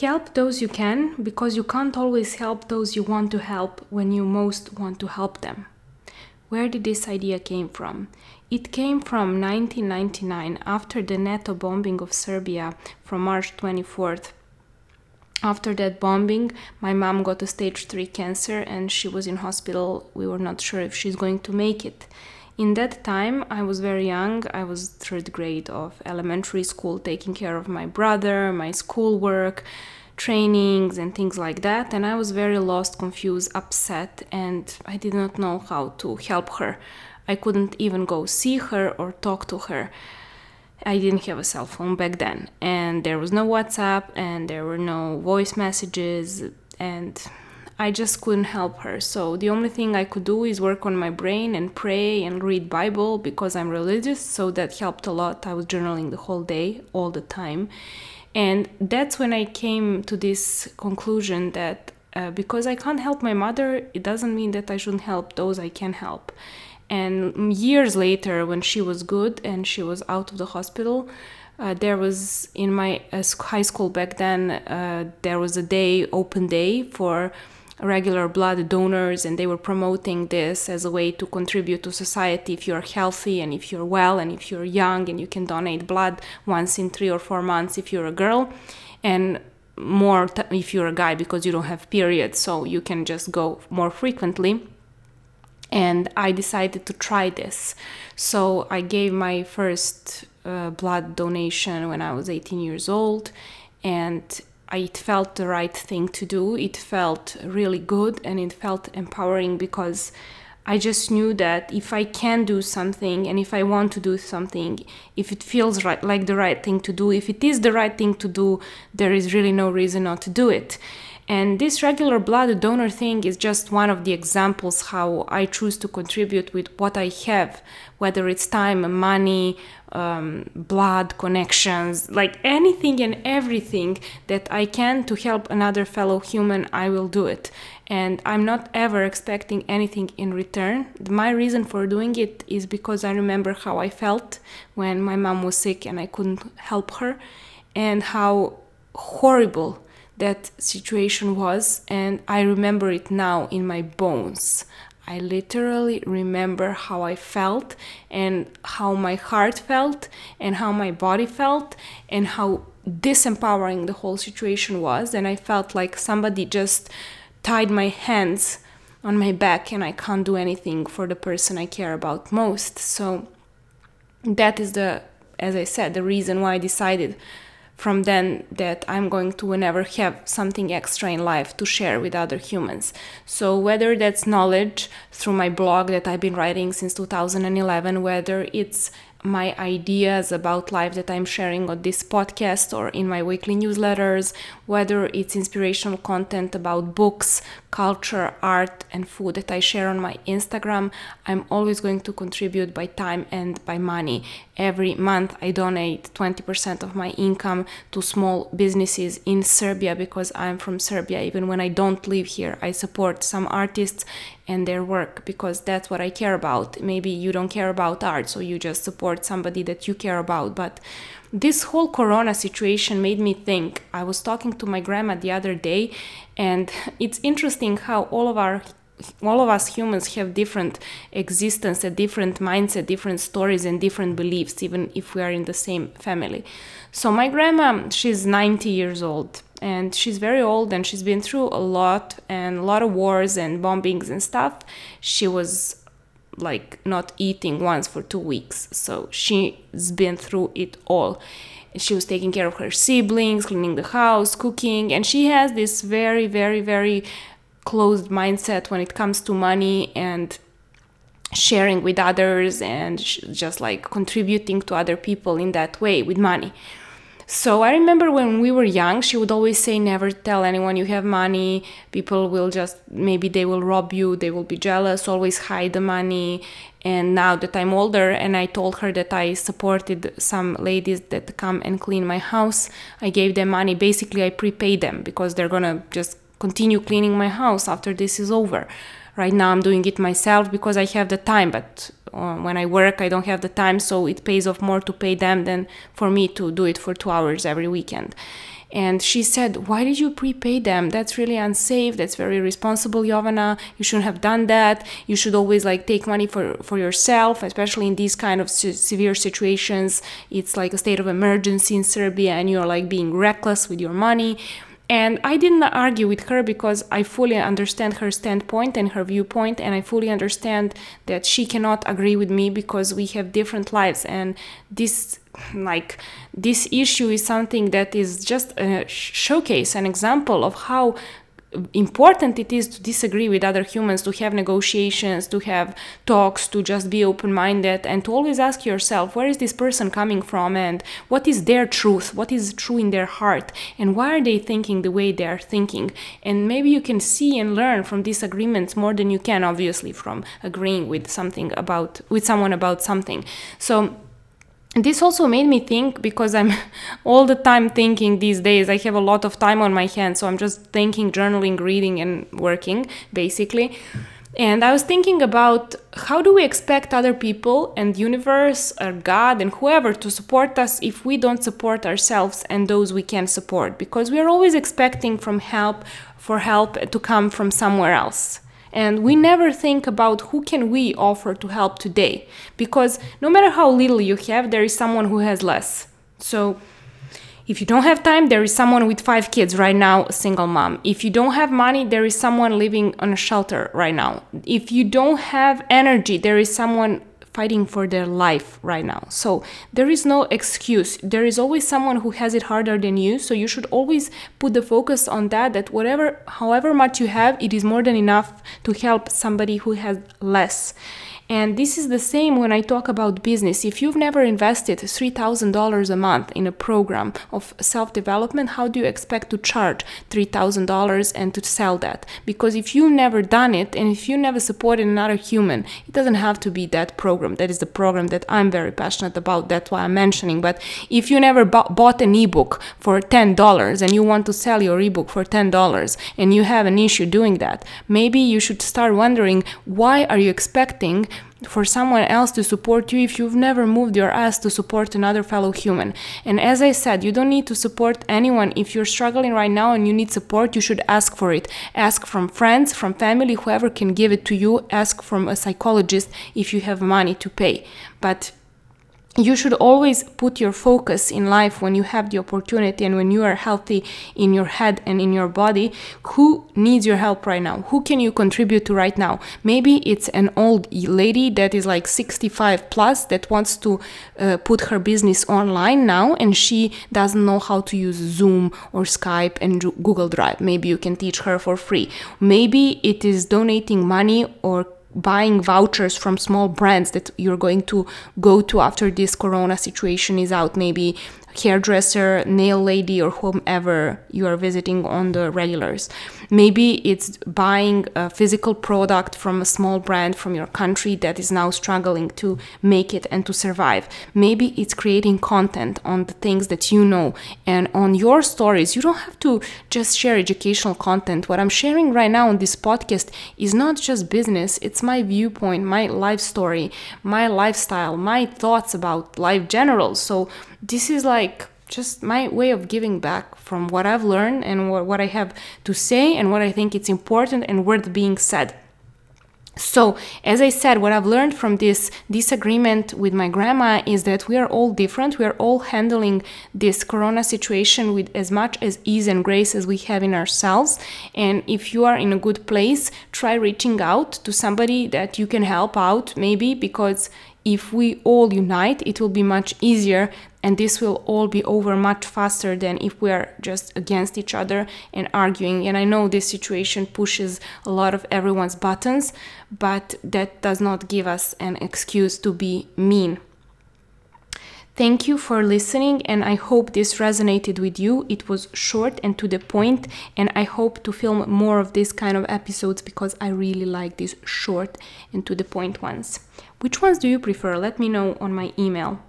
Help those you can because you can't always help those you want to help when you most want to help them. Where did this idea came from? It came from 1999 after the NATO bombing of Serbia from March 24th. After that bombing, my mom got a stage 3 cancer and she was in hospital. We were not sure if she's going to make it. In that time, I was very young. I was third grade of elementary school, taking care of my brother, my schoolwork, trainings, and things like that. And I was very lost, confused, upset, and I did not know how to help her. I couldn't even go see her or talk to her. I didn't have a cell phone back then, and there was no WhatsApp, and there were no voice messages, and I just couldn't help her. So the only thing I could do is work on my brain and pray and read Bible because I'm religious, so that helped a lot. I was journaling the whole day, all the time. And that's when I came to this conclusion that uh, because I can't help my mother, it doesn't mean that I shouldn't help those I can help. And years later, when she was good and she was out of the hospital, uh, there was in my uh, high school back then, uh, there was a day, open day for regular blood donors and they were promoting this as a way to contribute to society if you're healthy and if you're well and if you're young and you can donate blood once in three or four months if you're a girl and more if you're a guy because you don't have periods so you can just go more frequently. And i decided to try this. So i gave my first uh, blood donation when i was 18 years old and it felt the right thing to do. It felt really good and it felt empowering because I just knew that if I can do something and if I want to do something, if it feels right, like the right thing to do, if it is the right thing to do, there is really no reason not to do it. And this regular blood donor thing is just one of the examples how I choose to contribute with what I have, whether it's time, money, um, blood connections, like anything and everything that I can to help another fellow human, I will do it. And I'm not ever expecting anything in return. My reason for doing it is because I remember how I felt when my mom was sick and I couldn't help her, and how horrible that situation was, and I remember it now in my bones. I literally remember how I felt and how my heart felt and how my body felt and how disempowering the whole situation was. And I felt like somebody just tied my hands on my back and I can't do anything for the person I care about most. So that is the, as I said, the reason why I decided from then that I'm going to whenever have something extra in life to share with other humans. So whether that's knowledge through my blog that I've been writing since 2011, whether it's my ideas about life that I'm sharing on this podcast or in my weekly newsletters, whether it's inspirational content about books, culture, art, and food that I share on my Instagram, I'm always going to contribute by time and by money. Every month, I donate 20% of my income to small businesses in Serbia because I'm from Serbia. Even when I don't live here, I support some artists and their work because that's what I care about. Maybe you don't care about art, so you just support somebody that you care about. But this whole corona situation made me think. I was talking to my grandma the other day, and it's interesting how all of our all of us humans have different existence, a different mindset, different stories, and different beliefs, even if we are in the same family. So my grandma, she's 90 years old and she's very old and she's been through a lot and a lot of wars and bombings and stuff. She was like not eating once for two weeks, so she's been through it all. She was taking care of her siblings, cleaning the house, cooking, and she has this very, very, very closed mindset when it comes to money and sharing with others and just like contributing to other people in that way with money. So I remember when we were young, she would always say, Never tell anyone you have money. People will just, maybe they will rob you, they will be jealous, always hide the money. And now that I'm older and I told her that I supported some ladies that come and clean my house, I gave them money. Basically, I prepaid them because they're gonna just continue cleaning my house after this is over. Right now, I'm doing it myself because I have the time, but uh, when I work, I don't have the time, so it pays off more to pay them than for me to do it for two hours every weekend. And she said, Why did you prepay them? That's really unsafe. That's very responsible, Jovana. You shouldn't have done that. You should always like take money for, for yourself, especially in these kind of se- severe situations. It's like a state of emergency in Serbia and you're like being reckless with your money. And I didn't argue with her because I fully understand her standpoint and her viewpoint, and I fully understand that she cannot agree with me because we have different lives. And this, like, this issue is something that is just a showcase, an example of how important it is to disagree with other humans, to have negotiations, to have talks, to just be open minded, and to always ask yourself, where is this person coming from and what is their truth? What is true in their heart? And why are they thinking the way they are thinking? And maybe you can see and learn from disagreements more than you can, obviously, from agreeing with something about, with someone about something. So, this also made me think because I'm all the time thinking these days. I have a lot of time on my hands, so I'm just thinking, journaling, reading, and working basically. And I was thinking about how do we expect other people and universe or God and whoever to support us if we don't support ourselves and those we can support? Because we are always expecting from help for help to come from somewhere else and we never think about who can we offer to help today. Because no matter how little you have there is someone who has less. So if you don't have time there is someone with five kids right now a single mom. If you don't have money there is someone living on a shelter right now. If you don't have energy there is someone fighting for their life right now. So there is no excuse. There is always someone who has it harder than you. So you should always put the focus on that, that whatever, however much you have, it is more than enough to help somebody who has less. And this is the same when I talk about business. If you've never invested $3,000 a month in a program of self development, how do you expect to charge $3,000 and to sell that? Because if you've never done it and if you never supported another human, it doesn't have to be that program. That is the program that I'm very passionate about. That's why I'm mentioning. But if you never bought an ebook for $10 and you want to sell your ebook for $10 and you have an issue doing that, maybe you should start wondering why are you expecting for someone else to support you if you've never moved your ass to support another fellow human. And as I said, you don't need to support anyone. If you're struggling right now and you need support, you should ask for it. Ask from friends, from family, whoever can give it to you. Ask from a psychologist if you have money to pay. But you should always put your focus in life when you have the opportunity and when you are healthy in your head and in your body. Who needs your help right now? Who can you contribute to right now? Maybe it's an old lady that is like 65 plus that wants to uh, put her business online now and she doesn't know how to use zoom or skype and google drive. Maybe you can teach her for free. Maybe it is donating money or buying vouchers from small brands that you're going to go to after this corona situation is out maybe hairdresser, nail lady, or whomever you are visiting on the regulars. Maybe it's buying a physical product from a small brand from your country that is now struggling to make it and to survive. Maybe it's creating content on the things that you know and on your stories. You don't have to just share educational content. What I'm sharing right now on this podcast is not just business, it's my viewpoint, my life story, my lifestyle, my thoughts about life general. So this is like just my way of giving back from what I've learned and what, what I have to say and what I think it's important and worth being said. So, as I said, what I've learned from this disagreement with my grandma is that we are all different. We are all handling this corona situation with as much as ease and grace as we have in ourselves. And if you are in a good place, try reaching out to somebody that you can help out, maybe because if we all unite, it will be much easier and this will all be over much faster than if we are just against each other and arguing. And I know this situation pushes a lot of everyone's buttons, but that does not give us an excuse to be mean. Thank you for listening, and I hope this resonated with you. It was short and to the point, and I hope to film more of this kind of episodes because I really like these short and to the point ones. Which ones do you prefer? Let me know on my email.